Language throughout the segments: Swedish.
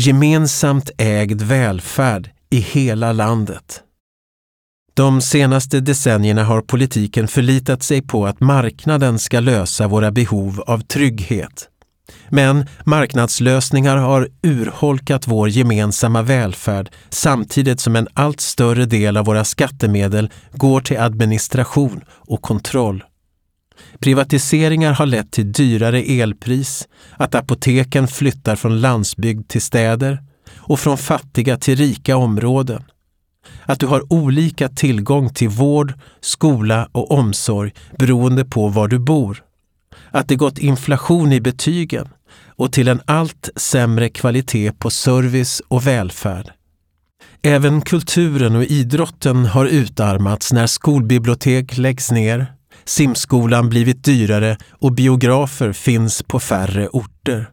gemensamt ägd välfärd i hela landet. De senaste decennierna har politiken förlitat sig på att marknaden ska lösa våra behov av trygghet. Men marknadslösningar har urholkat vår gemensamma välfärd samtidigt som en allt större del av våra skattemedel går till administration och kontroll. Privatiseringar har lett till dyrare elpris, att apoteken flyttar från landsbygd till städer och från fattiga till rika områden. Att du har olika tillgång till vård, skola och omsorg beroende på var du bor. Att det gått inflation i betygen och till en allt sämre kvalitet på service och välfärd. Även kulturen och idrotten har utarmats när skolbibliotek läggs ner, simskolan blivit dyrare och biografer finns på färre orter.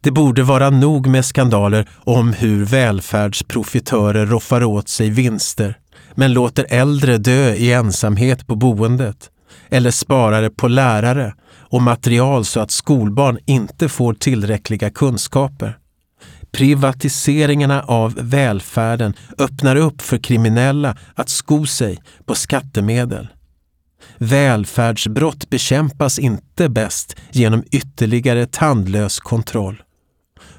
Det borde vara nog med skandaler om hur välfärdsprofitörer roffar åt sig vinster men låter äldre dö i ensamhet på boendet eller sparar på lärare och material så att skolbarn inte får tillräckliga kunskaper. Privatiseringarna av välfärden öppnar upp för kriminella att sko sig på skattemedel. Välfärdsbrott bekämpas inte bäst genom ytterligare tandlös kontroll.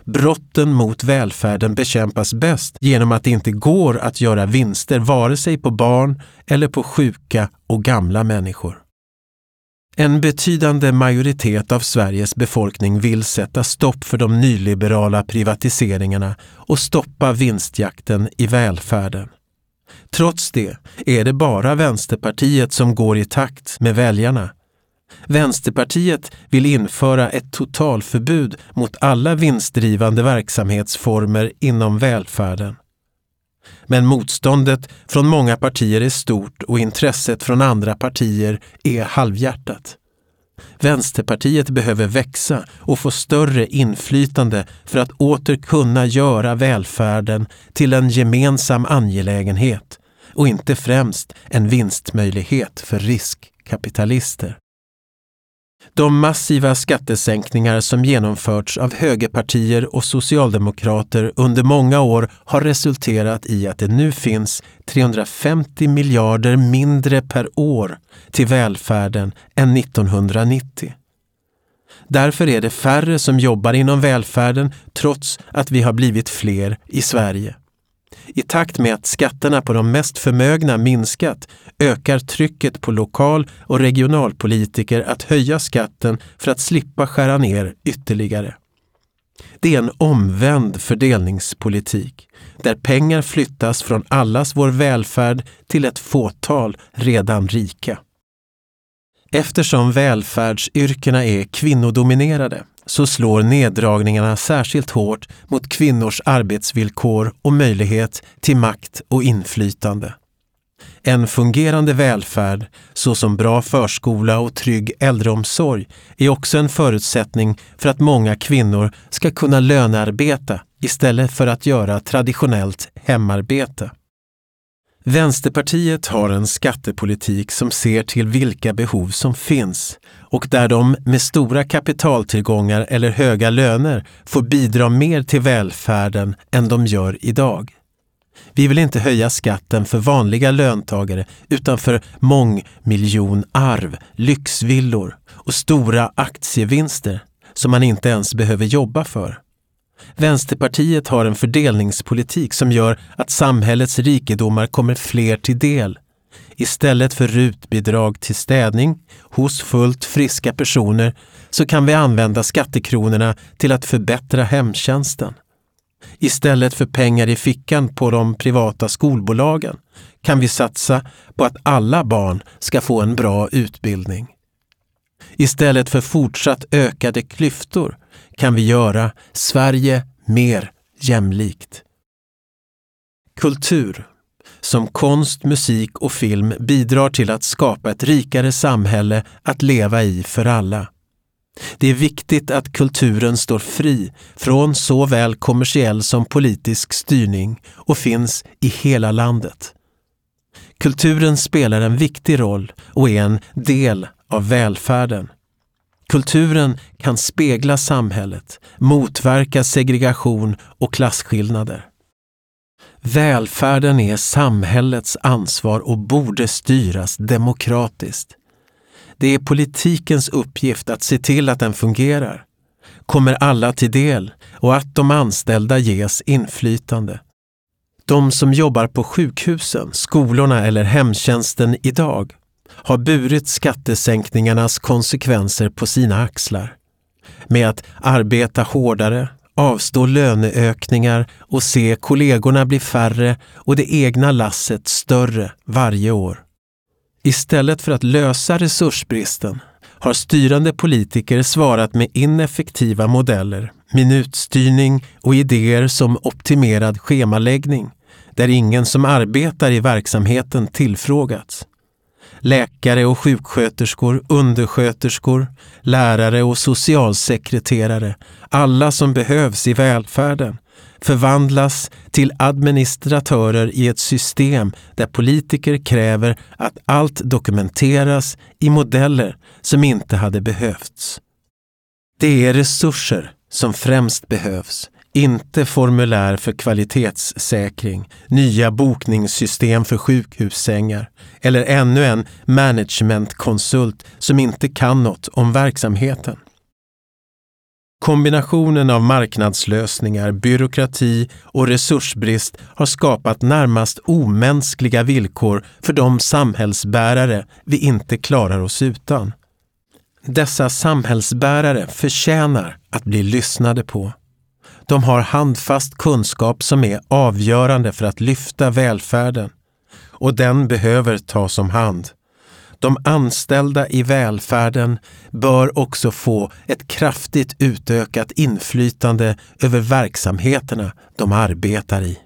Brotten mot välfärden bekämpas bäst genom att det inte går att göra vinster vare sig på barn eller på sjuka och gamla människor. En betydande majoritet av Sveriges befolkning vill sätta stopp för de nyliberala privatiseringarna och stoppa vinstjakten i välfärden. Trots det är det bara Vänsterpartiet som går i takt med väljarna. Vänsterpartiet vill införa ett totalförbud mot alla vinstdrivande verksamhetsformer inom välfärden. Men motståndet från många partier är stort och intresset från andra partier är halvhjärtat. Vänsterpartiet behöver växa och få större inflytande för att åter kunna göra välfärden till en gemensam angelägenhet och inte främst en vinstmöjlighet för riskkapitalister. De massiva skattesänkningar som genomförts av högerpartier och socialdemokrater under många år har resulterat i att det nu finns 350 miljarder mindre per år till välfärden än 1990. Därför är det färre som jobbar inom välfärden trots att vi har blivit fler i Sverige. I takt med att skatterna på de mest förmögna minskat ökar trycket på lokal och regionalpolitiker att höja skatten för att slippa skära ner ytterligare. Det är en omvänd fördelningspolitik där pengar flyttas från allas vår välfärd till ett fåtal redan rika. Eftersom välfärdsyrkena är kvinnodominerade så slår neddragningarna särskilt hårt mot kvinnors arbetsvillkor och möjlighet till makt och inflytande. En fungerande välfärd, såsom bra förskola och trygg äldreomsorg, är också en förutsättning för att många kvinnor ska kunna lönearbeta istället för att göra traditionellt hemarbete. Vänsterpartiet har en skattepolitik som ser till vilka behov som finns och där de med stora kapitaltillgångar eller höga löner får bidra mer till välfärden än de gör idag. Vi vill inte höja skatten för vanliga löntagare utan för mångmiljonarv, lyxvillor och stora aktievinster som man inte ens behöver jobba för. Vänsterpartiet har en fördelningspolitik som gör att samhällets rikedomar kommer fler till del. Istället för rutbidrag till städning hos fullt friska personer så kan vi använda skattekronorna till att förbättra hemtjänsten. Istället för pengar i fickan på de privata skolbolagen kan vi satsa på att alla barn ska få en bra utbildning. Istället för fortsatt ökade klyftor kan vi göra Sverige mer jämlikt. Kultur, som konst, musik och film bidrar till att skapa ett rikare samhälle att leva i för alla. Det är viktigt att kulturen står fri från såväl kommersiell som politisk styrning och finns i hela landet. Kulturen spelar en viktig roll och är en del av välfärden. Kulturen kan spegla samhället, motverka segregation och klasskillnader. Välfärden är samhällets ansvar och borde styras demokratiskt. Det är politikens uppgift att se till att den fungerar, kommer alla till del och att de anställda ges inflytande. De som jobbar på sjukhusen, skolorna eller hemtjänsten idag har burit skattesänkningarnas konsekvenser på sina axlar. Med att arbeta hårdare, avstå löneökningar och se kollegorna bli färre och det egna lasset större varje år. Istället för att lösa resursbristen har styrande politiker svarat med ineffektiva modeller, minutstyrning och idéer som optimerad schemaläggning, där ingen som arbetar i verksamheten tillfrågats. Läkare och sjuksköterskor, undersköterskor, lärare och socialsekreterare, alla som behövs i välfärden, förvandlas till administratörer i ett system där politiker kräver att allt dokumenteras i modeller som inte hade behövts. Det är resurser som främst behövs, inte formulär för kvalitetssäkring, nya bokningssystem för sjukhussängar eller ännu en managementkonsult som inte kan något om verksamheten. Kombinationen av marknadslösningar, byråkrati och resursbrist har skapat närmast omänskliga villkor för de samhällsbärare vi inte klarar oss utan. Dessa samhällsbärare förtjänar att bli lyssnade på. De har handfast kunskap som är avgörande för att lyfta välfärden och den behöver tas om hand. De anställda i välfärden bör också få ett kraftigt utökat inflytande över verksamheterna de arbetar i.